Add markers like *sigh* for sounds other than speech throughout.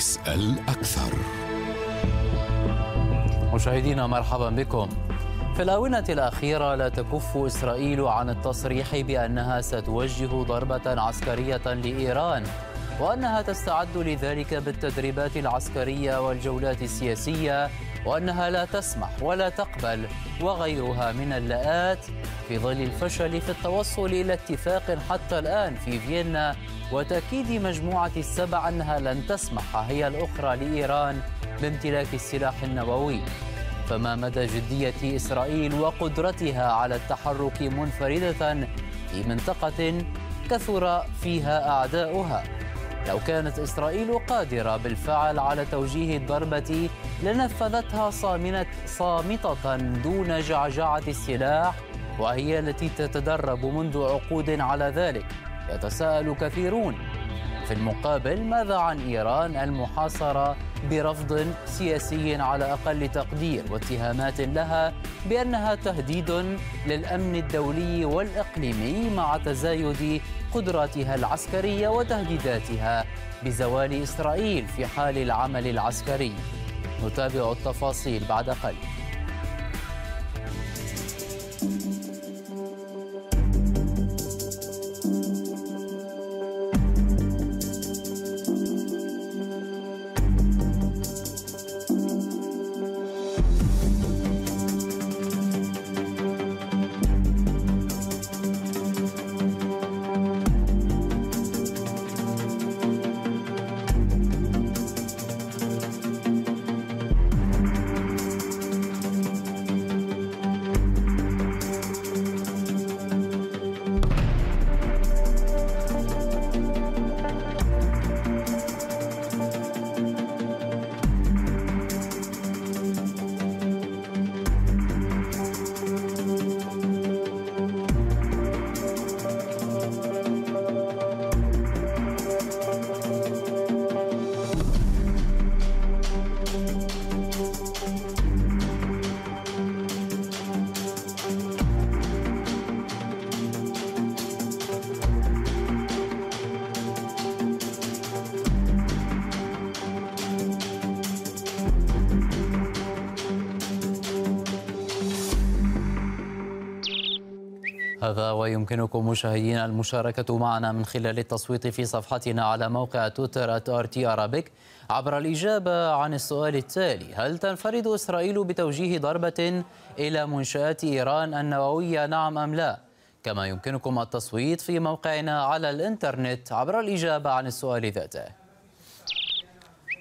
اسأل أكثر. مشاهدينا مرحبا بكم. في الآونة الأخيرة لا تكف إسرائيل عن التصريح بأنها ستوجه ضربة عسكرية لإيران وأنها تستعد لذلك بالتدريبات العسكرية والجولات السياسية وأنها لا تسمح ولا تقبل وغيرها من اللاءات في ظل الفشل في التوصل إلى اتفاق حتى الآن في فيينا. وتأكيد مجموعة السبع أنها لن تسمح هي الأخرى لإيران بامتلاك السلاح النووي. فما مدى جدية إسرائيل وقدرتها على التحرك منفردة في منطقة كثر فيها أعداؤها؟ لو كانت إسرائيل قادرة بالفعل على توجيه الضربة لنفذتها صامنة صامتة دون جعجعة السلاح وهي التي تتدرب منذ عقود على ذلك. يتساءل كثيرون في المقابل ماذا عن إيران المحاصرة برفض سياسي على أقل تقدير واتهامات لها بأنها تهديد للأمن الدولي والإقليمي مع تزايد قدراتها العسكرية وتهديداتها بزوال إسرائيل في حال العمل العسكري. نتابع التفاصيل بعد قليل. هذا ويمكنكم مشاهدينا المشاركة معنا من خلال التصويت في صفحتنا على موقع تويتر @RT Arabic عبر الإجابة عن السؤال التالي هل تنفرد إسرائيل بتوجيه ضربة إلى منشآت إيران النووية؟ نعم أم لا؟ كما يمكنكم التصويت في موقعنا على الإنترنت عبر الإجابة عن السؤال ذاته.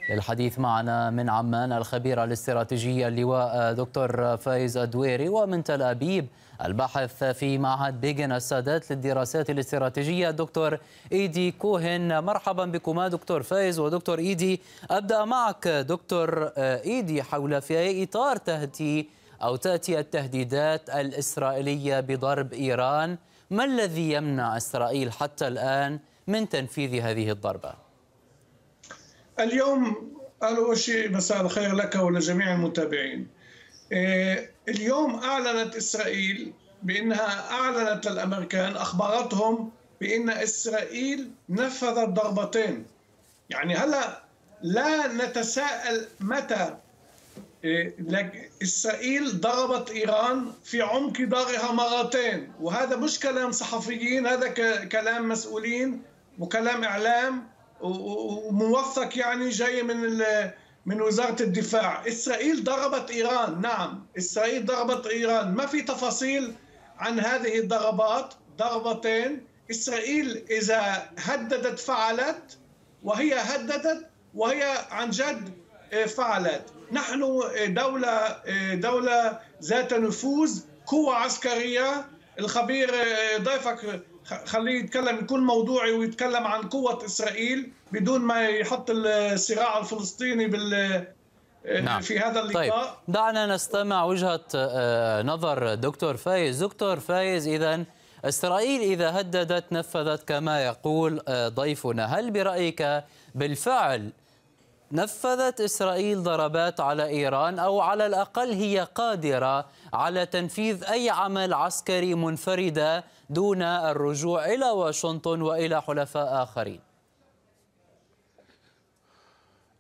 للحديث معنا من عمان الخبير الاستراتيجي اللواء دكتور فايز الدويري ومن تل أبيب الباحث في معهد بيجن السادات للدراسات الاستراتيجية دكتور إيدي كوهن. مرحبا بكما دكتور فايز. ودكتور إيدي أبدأ معك دكتور إيدي حول في أي إطار تأتي أو تأتي التهديدات الإسرائيلية بضرب إيران؟ ما الذي يمنع إسرائيل حتى الآن من تنفيذ هذه الضربة؟ اليوم أول شيء مساء الخير لك ولجميع المتابعين. اليوم أعلنت إسرائيل بأنها أعلنت للأمريكان أخبرتهم بأن إسرائيل نفذت ضربتين. يعني هلا لا نتساءل متى إسرائيل ضربت إيران في عمق دارها مرتين. وهذا مش كلام صحفيين هذا كلام مسؤولين وكلام إعلام وموثق يعني جاي من من وزارة الدفاع. إسرائيل ضربت إيران. نعم إسرائيل ضربت إيران. ما في تفاصيل عن هذه الضربات؟ ضربتين. إسرائيل إذا هددت فعلت وهي هددت وهي عن جد فعلت. نحن دولة دولة ذات نفوذ قوة عسكرية. الخبير ضيفك خليه يتكلم يكون موضوعي ويتكلم عن قوة إسرائيل بدون ما يحط الصراع الفلسطيني بال نعم. في هذا اللقاء. طيب دعنا نستمع وجهة نظر دكتور فايز. دكتور فايز إذا إسرائيل إذا هددت نفذت كما يقول ضيفنا. هل برأيك بالفعل نفذت إسرائيل ضربات على إيران أو على الأقل هي قادرة على تنفيذ أي عمل عسكري منفردة دون الرجوع إلى واشنطن وإلى حلفاء آخرين.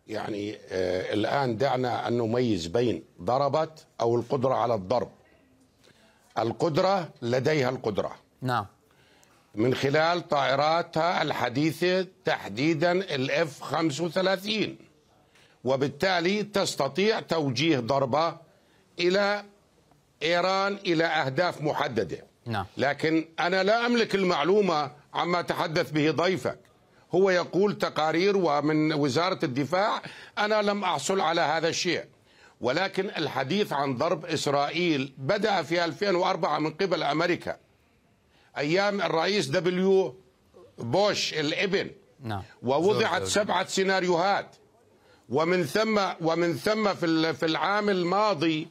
يعني آه الآن دعنا أن نميز بين ضربت أو القدرة على الضرب. القدرة لديها القدرة. نعم. من خلال طائراتها الحديثة تحديدا الاف 35 وبالتالي تستطيع توجيه ضربة إلى إيران إلى أهداف محددة. نعم. لكن أنا لا أملك المعلومة عما تحدث به ضيفك. هو يقول تقارير ومن وزارة الدفاع أنا لم أحصل على هذا الشيء. ولكن الحديث عن ضرب إسرائيل بدأ في 2004 من قبل أمريكا. أيام الرئيس دبليو بوش الابن نعم. ووضعت سبعة سيناريوهات. ومن ثم ومن ثم في في العام الماضي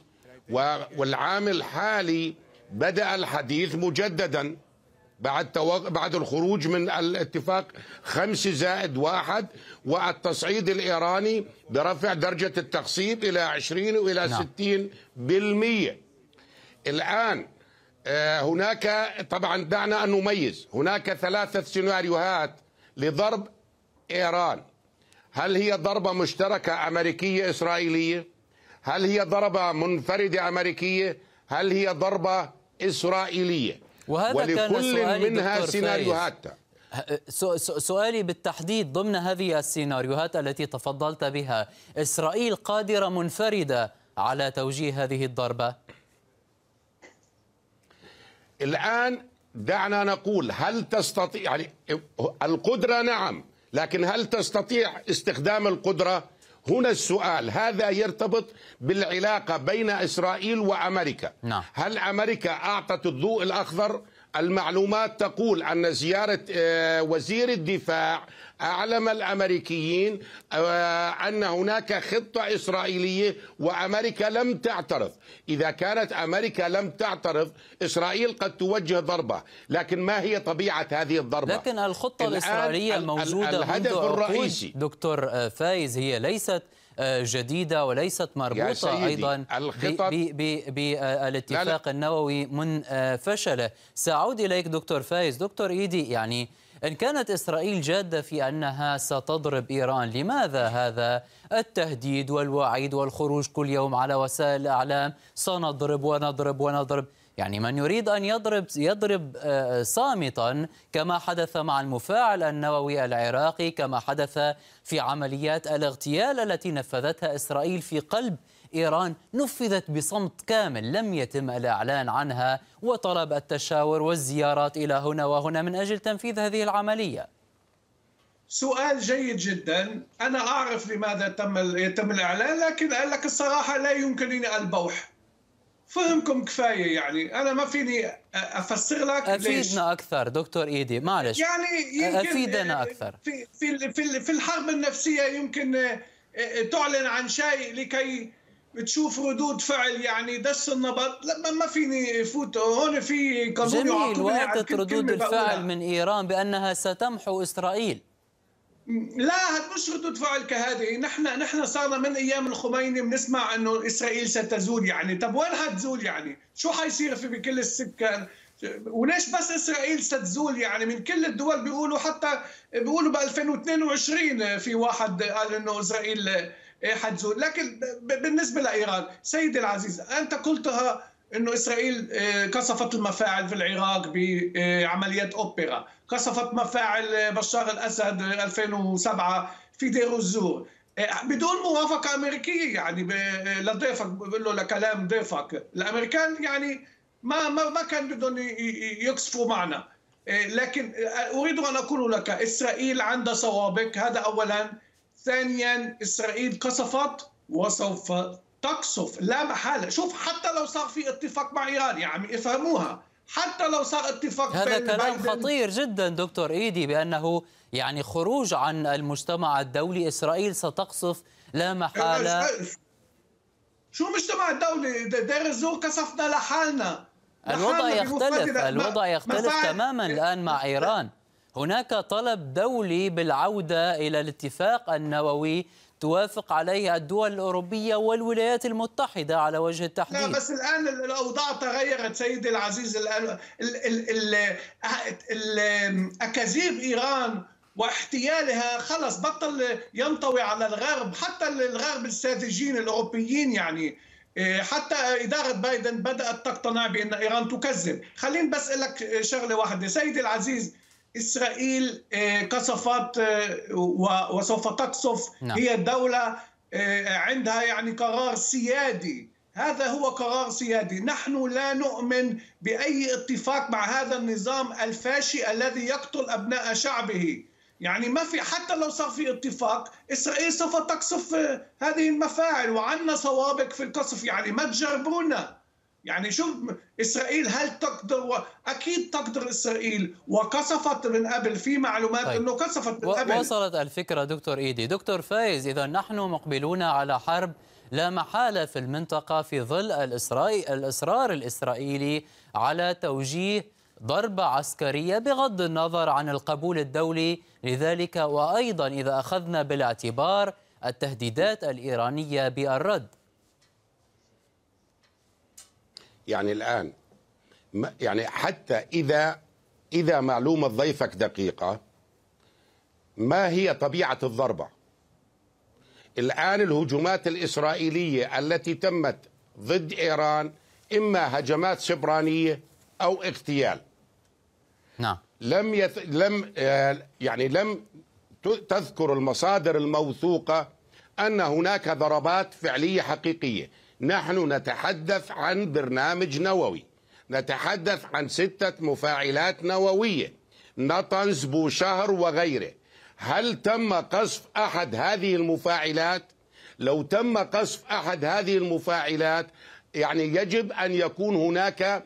والعام الحالي بدأ الحديث مجددا بعد بعد الخروج من الاتفاق. خمس زائد واحد والتصعيد الإيراني برفع درجة التخصيب إلى 20 وإلى نعم. 60 بالمية. الآن آه، هناك طبعا دعنا أن نميز. هناك ثلاثة سيناريوهات لضرب إيران. هل هي ضربة مشتركة أمريكية إسرائيلية؟ هل هي ضربة منفردة أمريكية؟ هل هي ضربة إسرائيلية. وهذا ولكل كان منها سيناريوهات سؤالي بالتحديد ضمن هذه السيناريوهات التي تفضلت بها إسرائيل قادرة منفردة على توجيه هذه الضربة؟ الآن دعنا نقول هل تستطيع يعني القدرة نعم لكن هل تستطيع استخدام القدرة؟ هنا السؤال هذا يرتبط بالعلاقة بين إسرائيل وأمريكا نعم. هل أمريكا أعطت الضوء الأخضر المعلومات تقول أن زيارة آه، وزير الدفاع أعلم الأمريكيين آه، أن هناك خطة إسرائيلية وأمريكا لم تعترض. إذا كانت أمريكا لم تعترض إسرائيل قد توجه ضربة لكن ما هي طبيعة هذه الضربة؟ لكن الخطة الإسرائيلية الموجودة الهدف الرئيسي. دكتور آه، فايز هي ليست جديدة وليست مربوطة أيضا بالاتفاق النووي من فشله سأعود إليك دكتور فايز. دكتور إيدي يعني إن كانت إسرائيل جادة في أنها ستضرب إيران لماذا هذا؟ التهديد والوعيد والخروج كل يوم على وسائل الإعلام سنضرب ونضرب ونضرب. يعني من يريد أن يضرب يضرب آه، صامتا كما حدث مع المفاعل النووي العراقي كما حدث في عمليات الاغتيال التي نفذتها إسرائيل في قلب إيران نفذت بصمت كامل لم يتم الإعلان عنها وطلب التشاور والزيارات إلى هنا وهنا من أجل تنفيذ هذه العملية. سؤال جيد جدا. أنا أعرف لماذا تم يتم الإعلان لكن أقول لك الصراحة لا يمكنني البوح. فهمكم كفاية يعني. أنا ما فيني أفسر لك أفيدنا ليش. أكثر دكتور إيدي. معلش. يعني يمكن أفيدنا أكثر. في في في, الحرب النفسية يمكن آه، آه، تعلن عن شيء لكي تشوف ردود فعل يعني دس النبض. لا ما فيني فوت. هون في قانون جميل واتت ردود الفعل من إيران بأنها ستمحو إسرائيل. لا هاد مش ردود فعل كهذه نحن نحن صارنا من أيام الخميني بنسمع إنه إسرائيل ستزول يعني. طب وين حتزول يعني؟ شو حيصير في بكل السكان؟ وليش بس إسرائيل ستزول يعني؟ من كل الدول بيقولوا حتى بيقولوا ب 2022 في واحد قال إنه إسرائيل حتزول لكن بالنسبة لإيران سيدي العزيز أنت قلتها إنه إسرائيل آه، قصفت المفاعل في العراق بعمليات أوبرا، قصفت مفاعل بشار الأسد 2007 في دير الزور. بدون موافقة أمريكية يعني لضيفك بقول له لكلام ضيفك، الأمريكان يعني ما ما ما كان بدهم يقصفوا معنا. لكن أريد أن أقول لك إسرائيل عندها سوابق. هذا اولا. ثانيا إسرائيل قصفت وسوف تقصف لا محالة. شوف حتى لو صار في اتفاق مع إيران يا عمي افهموها. حتى لو صار اتفاق هذا كلام خطير جدا دكتور إيدي بأنه يعني خروج عن المجتمع الدولي. إسرائيل ستقصف. لا محالة. شو المجتمع الدولي؟ دير الزور قصفنا لحالنا. الوضع يختلف. الوضع يختلف تماما الآن مع إيران. هناك طلب دولي بالعودة إلى الاتفاق النووي توافق عليه الدول الأوروبية والولايات المتحدة على وجه التحديد. لا بس الآن الأوضاع تغيرت سيدي العزيز. الآن أكاذيب إيران واحتيالها خلص بطل ينطوي على الغرب حتى الغرب الاستراتيجيين الأوروبيين يعني. إيه، حتى إدارة بايدن بدأت تقتنع بأن إيران تكذب. خليني بس لك شغلة واحدة. سيدي العزيز إسرائيل إيه، قصفت إيه، وسوف تقصف نعم. هي دولة عندها يعني قرار سيادي. هذا هو قرار سيادي. نحن لا نؤمن بأي اتفاق مع هذا النظام الفاشي الذي يقتل أبناء شعبه. يعني ما في حتى لو صار في اتفاق إسرائيل سوف تقصف هذه المفاعل. وعندنا سوابق في القصف. يعني ما تجربونا. يعني شوف إسرائيل هل تقدر أكيد تقدر إسرائيل. وقصفت من قبل في معلومات طيب. إنه قصفت من قبل. وصلت الفكرة دكتور إيدي. دكتور فايز إذا نحن مقبلون على حرب لا محالة في المنطقة في ظل الإصرار الإسرائيلي على توجيه ضربة عسكرية بغض النظر عن القبول الدولي لذلك. وأيضا إذا أخذنا بالاعتبار التهديدات الإيرانية بالرد. يعني الآن. يعني حتى إذا إذا معلومة ضيفك دقيقة ما هي طبيعة الضربة؟ الآن الهجومات الإسرائيلية التي تمت ضد إيران إما هجمات سبرانية أو اغتيال. نعم. لم يث... لم آه، يعني لم تذكر المصادر الموثوقة أن هناك ضربات فعلية حقيقية. نحن نتحدث عن برنامج نووي. نتحدث عن ستة مفاعلات نووية. نطنز بوشهر وغيره. هل تم قصف أحد هذه المفاعلات؟ لو تم قصف أحد هذه المفاعلات يعني يجب أن يكون هناك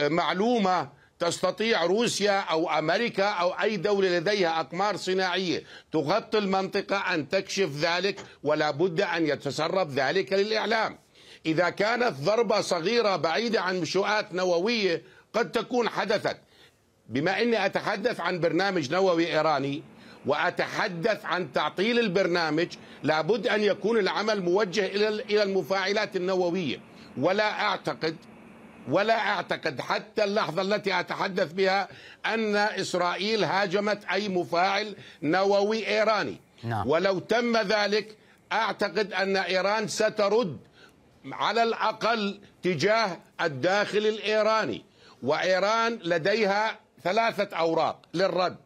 معلومة تستطيع روسيا أو أمريكا أو أي دولة لديها أقمار صناعية تغطي المنطقة أن تكشف ذلك ولا بد أن يتسرب ذلك للإعلام. إذا كانت ضربة صغيرة بعيدة عن مشوئات نووية قد تكون حدثت. بما أني أتحدث عن برنامج نووي إيراني وأتحدث عن تعطيل البرنامج لابد أن يكون العمل موجه إلى المفاعلات النووية. ولا أعتقد ولا أعتقد حتى اللحظة التي أتحدث بها أن إسرائيل هاجمت أي مفاعل نووي إيراني. نعم. ولو تم ذلك أعتقد أن إيران سترد على الأقل تجاه الداخل الإيراني. وإيران لديها ثلاثة أوراق للرد.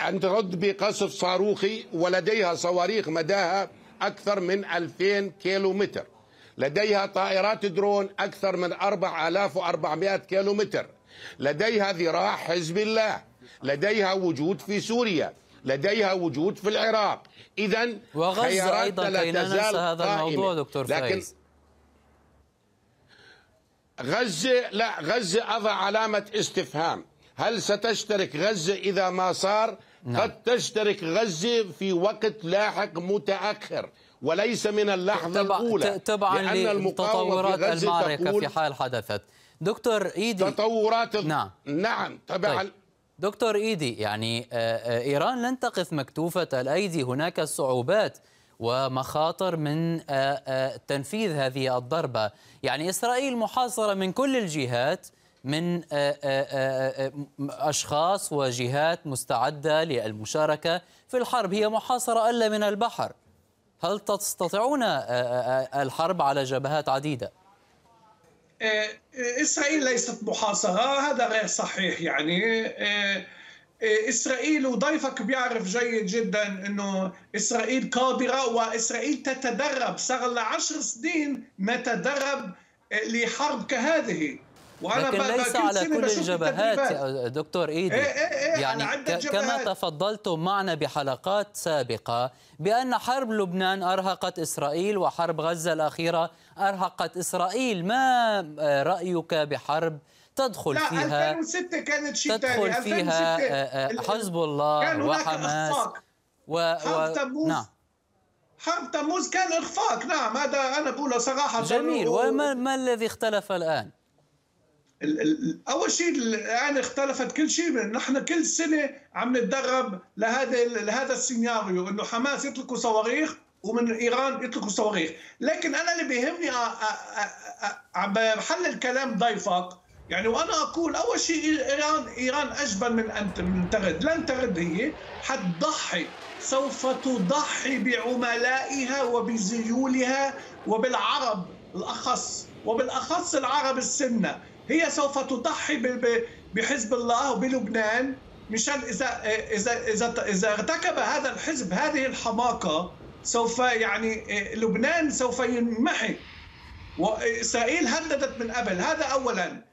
أن ترد بقصف صاروخي ولديها صواريخ مداها أكثر من 2000 كيلو متر لديها طائرات درون أكثر من 4400 كيلومتر. لديها ذراع حزب الله. لديها وجود في سوريا. لديها وجود في العراق. إذا وغزة أيضا لا ننسى هذا الموضوع دكتور لكن فايز. غزة لا غزة أضع علامة استفهام. هل ستشترك غزة إذا ما صار؟ نعم. قد تشترك غزة في وقت لاحق متأخر. وليس من اللحظة تبع الأولى تبعا لتطورات المعركة في حال حدثت. دكتور إيدي تطورات نعم. نعم تبعا طيب. دكتور إيدي يعني آه، آه، إيران لن تقف مكتوفة الأيدي هناك صعوبات ومخاطر من آه، تنفيذ هذه الضربة. يعني إسرائيل محاصرة من كل الجهات من أشخاص وجهات مستعدة للمشاركة في الحرب. هي محاصرة ألا من البحر. هل تستطيعون آه، آه، آه، الحرب على جبهات عديدة؟ إسرائيل ليست محاصرة هذا غير صحيح يعني إسرائيل وضيفك بيعرف جيد جدا أنه إسرائيل قادرة وإسرائيل تتدرب صار لها عشر سنين نتدرب لحرب كهذه وأنا لكن ليس على كل الجبهات دكتور إيدي. إيه إيه إيه يعني كما تفضلتم معنا بحلقات سابقة بأن حرب لبنان أرهقت إسرائيل وحرب غزة الأخيرة أرهقت إسرائيل. ما رأيك بحرب تدخل لا فيها؟ 2006 كانت شيء تدخل فيها حزب الله وحماس و... و... تموز. نعم. حرب تموز كان إخفاق. نعم هذا أنا بقوله صراحة. جميل. و... وما ما الذي اختلف الآن؟ أول شيء الآن اختلفت كل شيء نحن كل سنة عم نتدرب لهذا لهذا السيناريو إنه حماس يطلقوا صواريخ ومن إيران يطلقوا صواريخ. لكن أنا اللي بيهمني عم بحلل كلام ضيفك. يعني وأنا أقول أول شيء إيران إيران اجبن من ان ترد، لن ترد هي حتضحي سوف تضحي بعملائها وبذيولها وبالعرب الأخص وبالأخص العرب السنة، هي سوف تضحي بحزب الله وبلبنان مشان اذا اذا اذا إذا ارتكب هذا الحزب هذه الحماقة سوف يعني لبنان سوف ينمحي. وإسرائيل هددت من قبل. هذا اولا.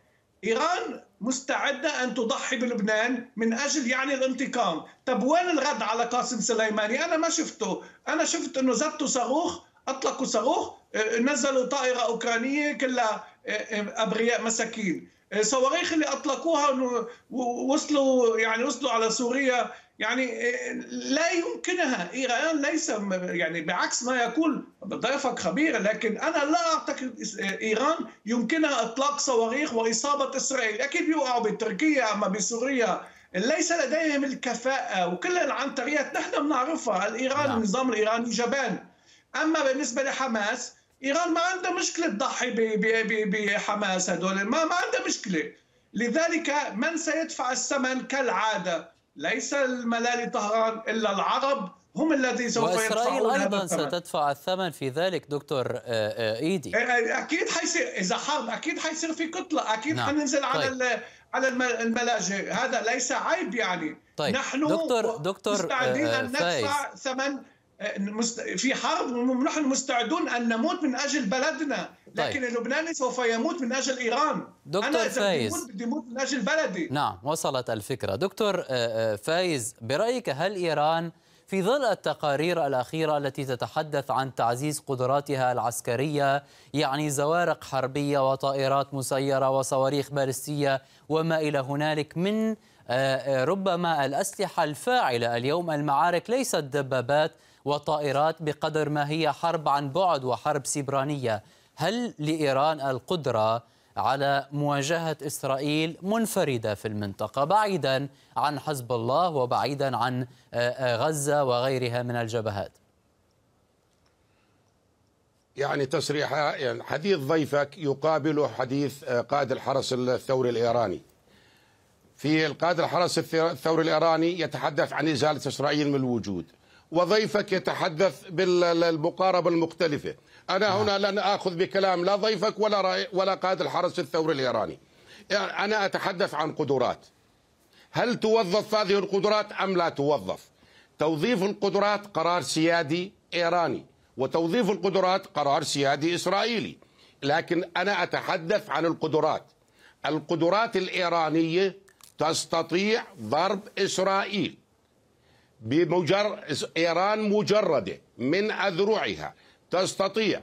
إيران مستعدة أن تضحي بلبنان من أجل يعني الانتقام، طب وين الرد على قاسم سليماني؟ أنا ما شفته، أنا شفت إنه زتوا صاروخ أطلقوا صاروخ نزلوا طائرة أوكرانية كلها. ابرياء مساكين، صواريخ اللي أطلقوها وصلوا يعني وصلوا على سوريا يعني لا يمكنها. ايران ليس يعني بعكس ما يقول ضيفك خبير لكن أنا لا أعتقد إيران يمكنها إطلاق صواريخ وإصابة إسرائيل. أكيد بيوقعوا بتركيا أما بسوريا ليس لديهم الكفاءة. وكل العنتريات نحن بنعرفها الإيران نعم. النظام الإيراني جبان. أما بالنسبة لحماس إيران ما عندها مشكلة تضحي بحماس هدول. ما ما عندها مشكلة. لذلك من سيدفع الثمن كالعادة؟ ليس الملالي طهران إلا العرب. هم الذين سوف وإسرائيل أيضا ستدفع الثمن في ذلك دكتور آه، آه، إيدي. أكيد حيصير إذا حرب أكيد حيصير في كتلة. أكيد نعم. حننزل طيب. على على الملاجئ. هذا ليس عيب يعني. طيب. نحن دكتور دكتور مستعدين أن ندفع ثمن في حرب ونحن مستعدون أن نموت من أجل بلدنا لكن طيب. اللبناني سوف يموت من أجل إيران. دكتور أنا فايز. بدي أموت من أجل بلدي. نعم وصلت الفكرة. دكتور آه، آه، فايز برأيك هل إيران في ظل التقارير الأخيرة التي تتحدث عن تعزيز قدراتها العسكرية يعني زوارق حربية وطائرات مسيرة وصواريخ باليستية وما إلى هنالك من آه، ربما الأسلحة الفاعلة اليوم المعارك ليست دبابات وطائرات بقدر ما هي حرب عن بعد وحرب سيبرانية. هل لإيران القدرة على مواجهة إسرائيل منفردة في المنطقة؟ بعيدا عن حزب الله وبعيدا عن آه، آه، غزة وغيرها من الجبهات. يعني تصريح يعني حديث ضيفك يقابل حديث آه، قائد الحرس الثوري الإيراني. في القائد الحرس الثوري الإيراني يتحدث عن إزالة إسرائيل من الوجود. وضيفك يتحدث بالمقاربة المختلفة. أنا نعم. هنا لن أخذ بكلام لا ضيفك ولا رأي ولا قائد الحرس الثوري الإيراني. يعني أنا أتحدث عن قدرات. هل توظف هذه القدرات أم لا توظف؟ توظيف القدرات قرار سيادي إيراني وتوظيف القدرات قرار سيادي إسرائيلي. لكن أنا أتحدث عن القدرات. القدرات الإيرانية تستطيع ضرب إسرائيل. بمجرد إيران مجردة من أذرعها. تستطيع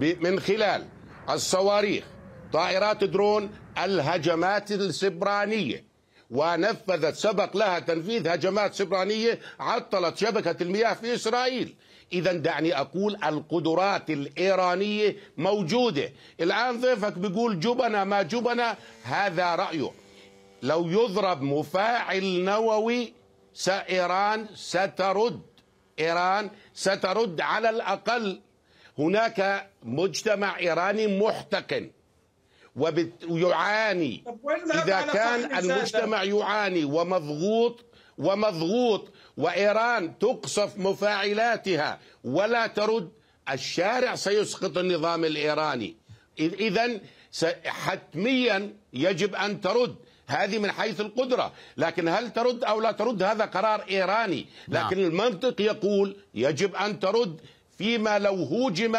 من خلال الصواريخ طائرات درون الهجمات السبرانية. ونفذت سبق لها تنفيذ هجمات سبرانية عطلت شبكة المياه في إسرائيل. إذا دعني أقول القدرات الإيرانية موجودة. الآن ضيفك بيقول جبنا ما جبنا هذا رأيه. لو يضرب مفاعل نووي إيران سترد. إيران سترد على الأقل. هناك مجتمع إيراني محتقن ويعاني. إذا كان المجتمع يعاني ومضغوط ومضغوط وإيران تقصف مفاعلاتها ولا ترد الشارع سيسقط النظام الإيراني. إذا حتميا يجب أن ترد. هذه من حيث القدرة لكن هل ترد أو لا ترد هذا قرار إيراني نعم. لكن نعم. المنطق يقول يجب أن ترد فيما لو هوجم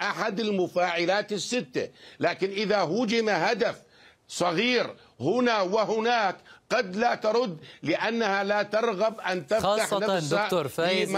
أحد المفاعلات الستة لكن إذا هوجم هدف صغير هنا وهناك قد لا ترد لأنها لا ترغب أن تفتح خاصة نفسها دكتور فايز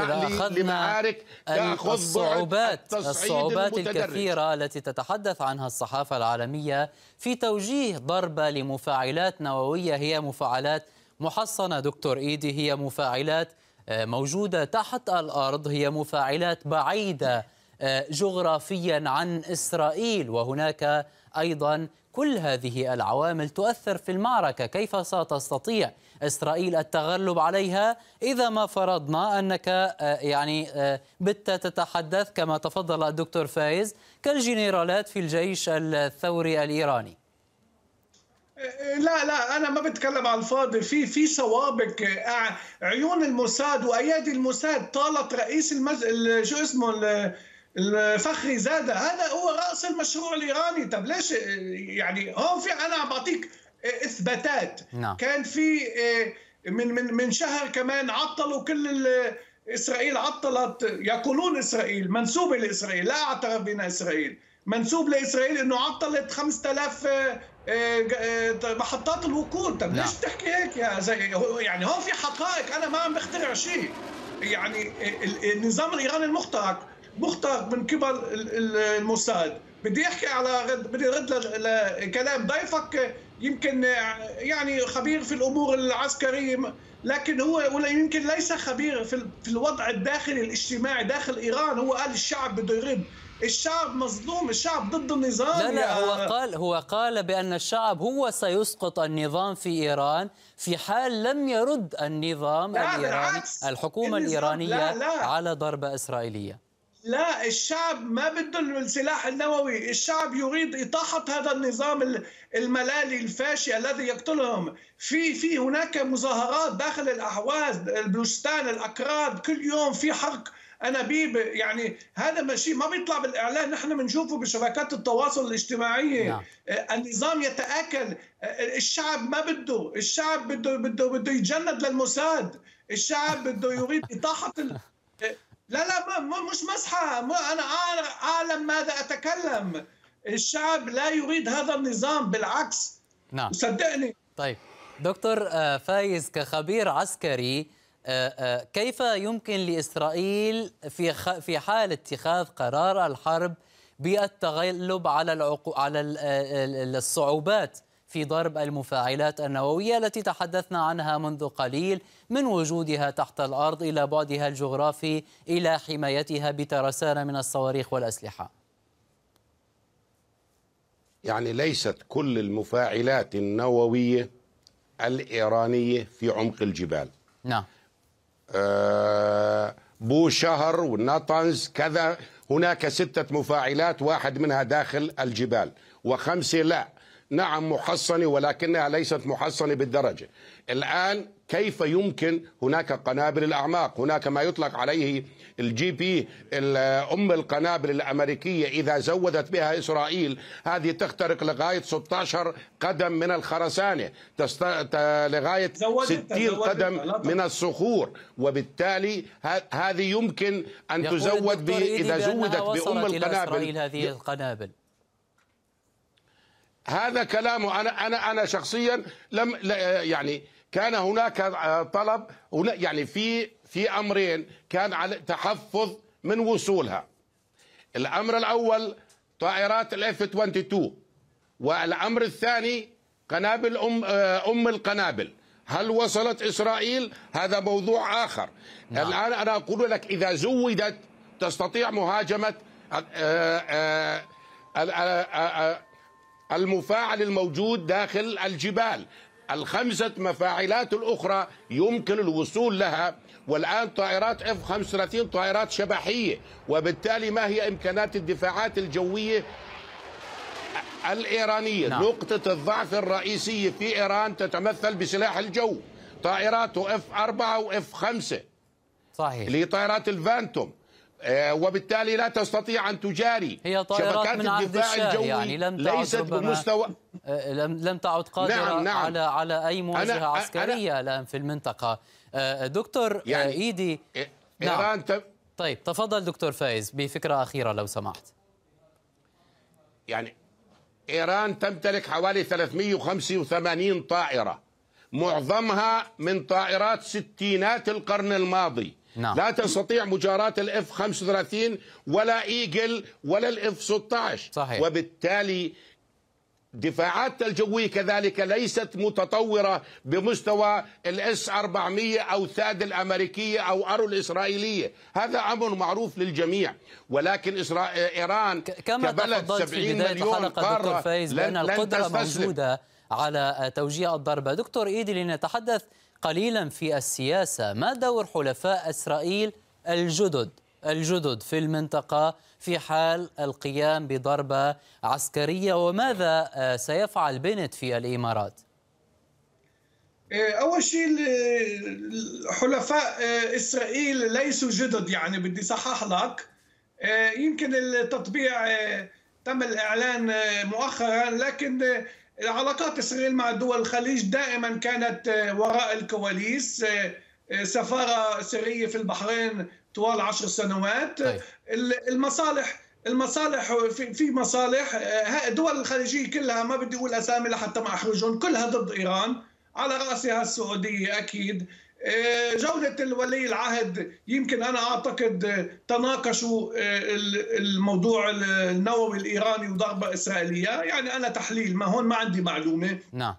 لمعارك تأخذ الصعوبات الصعوبات الكثيرة التي تتحدث عنها الصحافة العالمية في توجيه ضربة لمفاعلات نووية. هي مفاعلات محصنة دكتور إيدي هي مفاعلات آه، موجودة تحت الأرض. هي مفاعلات بعيدة آه، جغرافيا عن إسرائيل. وهناك أيضا كل هذه العوامل تؤثر في المعركة. كيف ستستطيع إسرائيل التغلب عليها؟ إذا ما فرضنا أنك آه، يعني آه، بت تتحدث كما تفضل الدكتور فايز كالجنرالات في الجيش الثوري الإيراني. لا لا أنا ما بتكلم على الفاضي. في في سوابق آه، عيون الموساد وأيادي الموساد. طالت رئيس المز... شو اسمه الفخري زاده هذا هو رأس المشروع الإيراني. طب ليش؟ يعني هون في أنا بعطيك إثباتات. نعم. كان في آه، من من من شهر كمان عطلوا كل إسرائيل عطلت يقولون إسرائيل منسوبه لاسرائيل لا أعترف بنا إسرائيل. منسوب لإسرائيل إنه عطلت 5000 آه، آه، محطات الوقود. طب ليش نعم. تحكي هيك يا زي يعني هون في حقائق أنا ما عم بخترع شيء. يعني النظام الإيراني المخترق مخترق من قبل الموساد. بدي أحكي على رد بدي ارد لكلام ضيفك يمكن يعني خبير في الأمور العسكرية لكن هو ولا يمكن ليس خبير في في الوضع الداخلي الاجتماعي داخل إيران. هو قال الشعب بده يرد. الشعب مظلوم الشعب ضد النظام. لا لا هو قال هو قال بأن الشعب هو سيسقط النظام في إيران. في حال لم يرد النظام الايراني الحكومة الإيرانية لا لا. على ضربة إسرائيلية. لا الشعب ما بده السلاح النووي الشعب يريد إطاحة هذا النظام الملالي الفاشي الذي يقتلهم. في في هناك مظاهرات داخل الأحواز البلوستان الأكراد كل يوم في حرق أنابيب. يعني هذا ماشي ما بيطلع بالإعلان. نحن بنشوفه بشبكات التواصل الاجتماعيه نعم. النظام يتآكل. الشعب ما بده الشعب بده بده بده يتجند للموساد. الشعب بده يريد إطاحة *laughs* لا لا ما مش مسحة. أنا أعلم ماذا أتكلم. الشعب لا يريد هذا النظام بالعكس. نعم. صدقني. طيب. دكتور آه، فايز كخبير عسكري. آه، آه، كيف يمكن لإسرائيل في في حال اتخاذ قرار الحرب بالتغلب على على الصعوبات؟ في ضرب المفاعلات النووية التي تحدثنا عنها منذ قليل من وجودها تحت الأرض إلى بعدها الجغرافي إلى حمايتها بترسانة من الصواريخ والأسلحة. يعني ليست كل المفاعلات النووية الإيرانية في عمق الجبال. نعم. آه بوشهر ونطنز كذا هناك ستة مفاعلات واحد منها داخل الجبال وخمسة لا. نعم محصنة ولكنها ليست محصنة بالدرجة. الآن كيف يمكن هناك قنابل الأعماق؟ هناك ما يطلق عليه الجي بي أم القنابل الأمريكية إذا زودت بها إسرائيل. هذه تخترق لغاية 16 قدم من الخرسانة. تست... لغاية 60 قدم من الصخور. وبالتالي هذه يمكن أن تزود ب... إذا زودت بأم القنابل. هذه القنابل. هذا كلامه أنا أنا أنا شخصيا لم يعني كان هناك طلب يعني في في أمرين كان على تحفظ من وصولها. الأمر الأول طائرات الإف 22 والأمر الثاني قنابل أم أم القنابل. هل وصلت إسرائيل؟ هذا موضوع آخر. نعم. الآن أنا أقول لك إذا زودت تستطيع مهاجمة المفاعل الموجود داخل الجبال. الخمسة مفاعلات الأخرى يمكن الوصول لها والآن طائرات إف 35 طائرات شبحية وبالتالي ما هي إمكانات الدفاعات الجوية الإيرانية؟ نعم. نقطة الضعف الرئيسية في إيران تتمثل بسلاح الجو. طائرات إف 4 وإف 5 صحيح. اللي هي طائرات الفانتوم. وبالتالي لا تستطيع أن تجاري هي طائرات من الدفاع الجوي يعني لم ليست بمستوى آه، لم لم تعد قادرة نعم نعم على على أي مواجهة أنا عسكرية الآن في المنطقة آه، دكتور يعني ايدي نعم. إيران نعم. طيب تفضل دكتور فايز بفكرة أخيرة لو سمحت يعني إيران تمتلك حوالي 385 طائرة معظمها من طائرات ستينات القرن الماضي نعم. لا تستطيع مجاراة الإف 35 ولا إيجل ولا الإف 16 صحيح. وبالتالي دفاعات الجوية كذلك ليست متطورة بمستوى الإس 400 أو ثاد الأمريكية أو أرو الإسرائيلية. هذا أمر معروف للجميع. ولكن إسرا... إيران كما كبلد 70 مليون قارة فايز بأن القدرة موجودة على توجيه الضربة. دكتور إيدي لنتحدث قليلا في السياسة. ما دور حلفاء إسرائيل؟ الجدد. الجدد في المنطقة في حال القيام بضربة عسكرية. وماذا آه، سيفعل بنت في الإمارات؟ آه، أول شيء حلفاء آه، إسرائيل ليسوا جدد يعني بدي صحح لك. يمكن التطبيع تم الإعلان مؤخرا لكن علاقات اسرائيل مع دول الخليج دائما كانت وراء الكواليس. سفارة سرية في البحرين طوال عشر سنوات. طيب. المصالح المصالح في في مصالح الدول الخليجية كلها ما بدي أقول أسامي لحتى ما أحرجهم كلها ضد إيران. على رأسها السعودية أكيد. جولة الولي العهد يمكن أنا أعتقد تناقشوا الموضوع النووي الإيراني وضربة إسرائيلية. يعني أنا تحليل ما هون ما عندي معلومة. نعم.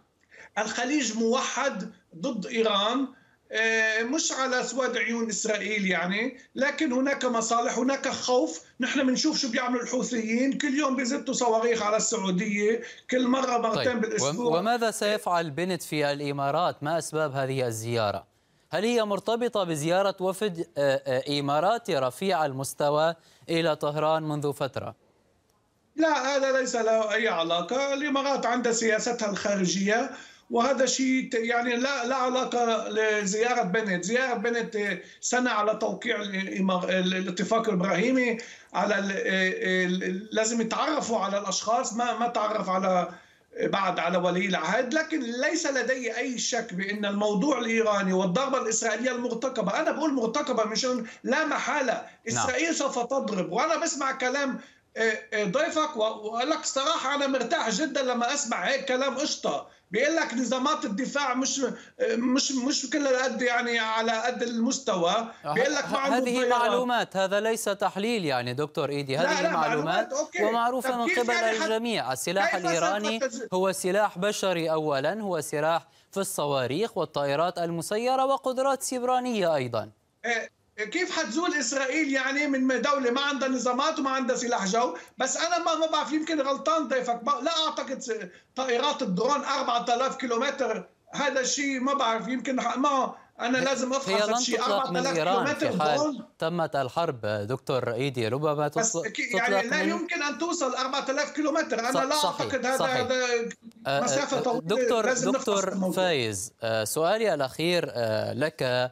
الخليج موحد ضد إيران آه، مش على سواد عيون إسرائيل يعني لكن هناك مصالح هناك خوف. نحن بنشوف شو بيعملوا الحوثيين. كل يوم بيزتوا صواريخ على السعودية. كل مرة مرتين طيب. بالأسبوع. وماذا سيفعل بنت في الإمارات؟ ما أسباب هذه الزيارة؟ هل هي مرتبطة بزيارة وفد آه، آه، اماراتي رفيع المستوى إلى طهران منذ فترة؟ لا هذا ليس له أي علاقة. الإمارات عندها سياستها الخارجية وهذا شيء يعني لا لا علاقة لزيارة بنت، زيارة بنت سنة على توقيع الاتفاق الإبراهيمي على لازم يتعرفوا على الأشخاص ما ما تعرف على بعد على ولي العهد لكن ليس لدي أي شك بأن الموضوع الإيراني والضربة الإسرائيلية المرتقبه أنا بقول مرتقبه مشان لا محالة نعم. إسرائيل سوف تضرب وأنا بسمع كلام ضيفك واقول لك صراحة أنا مرتاح جدا لما أسمع هيك كلام قشطة. بيقول لك نظامات الدفاع مش مش مش كل قد يعني على قد المستوى. بيقول لك هذه معلومات. هذا ليس تحليل يعني دكتور إيدي. هذه لا لا معلومات, معلومات ومعروفة من قبل يعني الجميع. السلاح الإيراني هو سلاح بشري اولا هو سلاح في الصواريخ والطائرات المسيرة وقدرات سيبرانية أيضا. إيه، كيف حتزول إسرائيل يعني من دولة ما عندها نظامات وما عندها سلاح جو؟ بس أنا ما ما بعرف يمكن غلطان ضيفك. لا أعتقد طائرات الدرون 4000 كيلومتر. هذا الشيء ما بعرف يمكن ما أنا لازم أفحص الشيء. 4000 كيلومتر في حال تمت الحرب دكتور إيدي. ربما بس يعني لا يمكن أن توصل 4000 كيلومتر. أنا لا صحيح أعتقد هذا صحيح. هذا آه، مسافة طويلة. دكتور دكتور فايز آه، سؤالي الأخير لك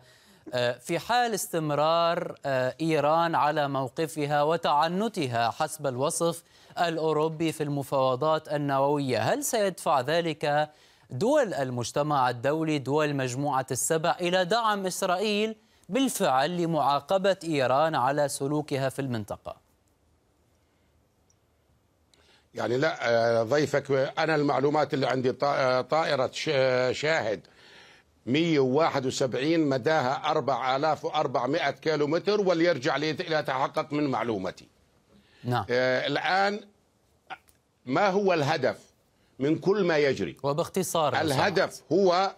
في حال استمرار آه، إيران على موقفها وتعنتها حسب الوصف الأوروبي في المفاوضات النووية، هل سيدفع ذلك دول المجتمع الدولي دول مجموعة السبع إلى دعم إسرائيل بالفعل لمعاقبة إيران على سلوكها في المنطقة؟ يعني لا آه، ضيفك أنا المعلومات اللي عندي طائرة شاهد 171 مداها 4400 كيلو متر وليرجع ليتحقق من معلومتي. نعم. آه الآن ما هو الهدف من كل ما يجري؟ وباختصار الهدف هو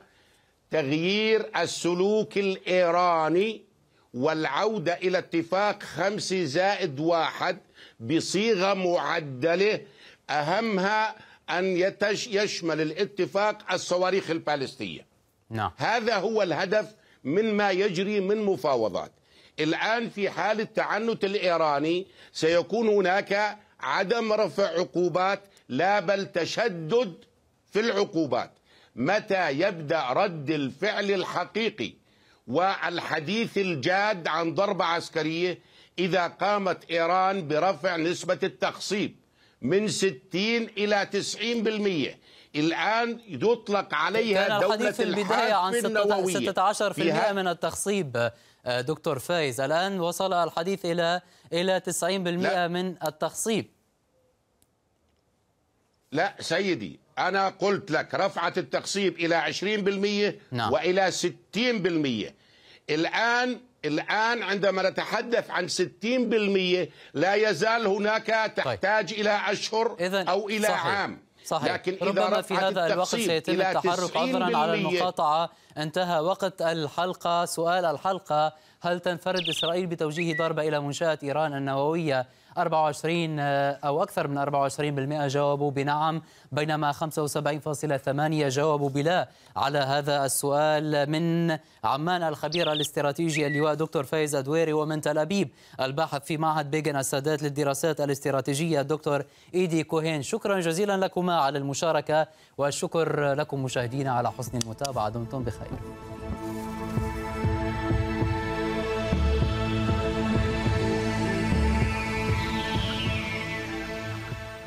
تغيير السلوك الإيراني والعودة إلى اتفاق خمس زائد واحد بصيغة معدلة. أهمها أن يشمل الاتفاق الصواريخ البالستية. نعم. هذا هو الهدف من ما يجري من مفاوضات. الآن في حال التعنت الإيراني سيكون هناك عدم رفع عقوبات لا بل تشدد في العقوبات. متى يبدأ رد الفعل الحقيقي والحديث الجاد عن ضربة عسكرية إذا قامت إيران برفع نسبة التخصيب من 60 إلى 90% الآن يطلق عليها كان دولة الحديث في البداية عن 16% من التخصيب آه، دكتور فايز الآن وصل الحديث إلى إلى 90% لا. من التخصيب لا سيدي أنا قلت لك رفعت التخصيب إلى 20% نعم. وإلى 60% الآن الآن عندما نتحدث عن 60% لا يزال هناك تحتاج طيب. إلى أشهر أو إلى صحيح. عام صحيح. لكن ربما في هذا الوقت سيتم التحرك عذرا على المقاطعة. انتهى وقت الحلقة. سؤال الحلقة هل تنفرد إسرائيل بتوجيه ضربة إلى منشآت إيران النووية 24 أو أكثر من 24% جاوبوا بنعم بينما 75.8 جاوبوا بلا. على هذا السؤال من عمان الخبير الاستراتيجي اللواء دكتور فايز أدويري ومن تل أبيب الباحث في معهد بيجن السادات للدراسات الاستراتيجية الدكتور إيدي كوهين. شكرا جزيلا لكما على المشاركة والشكر لكم مشاهدينا على حسن المتابعة. دمتم بخير.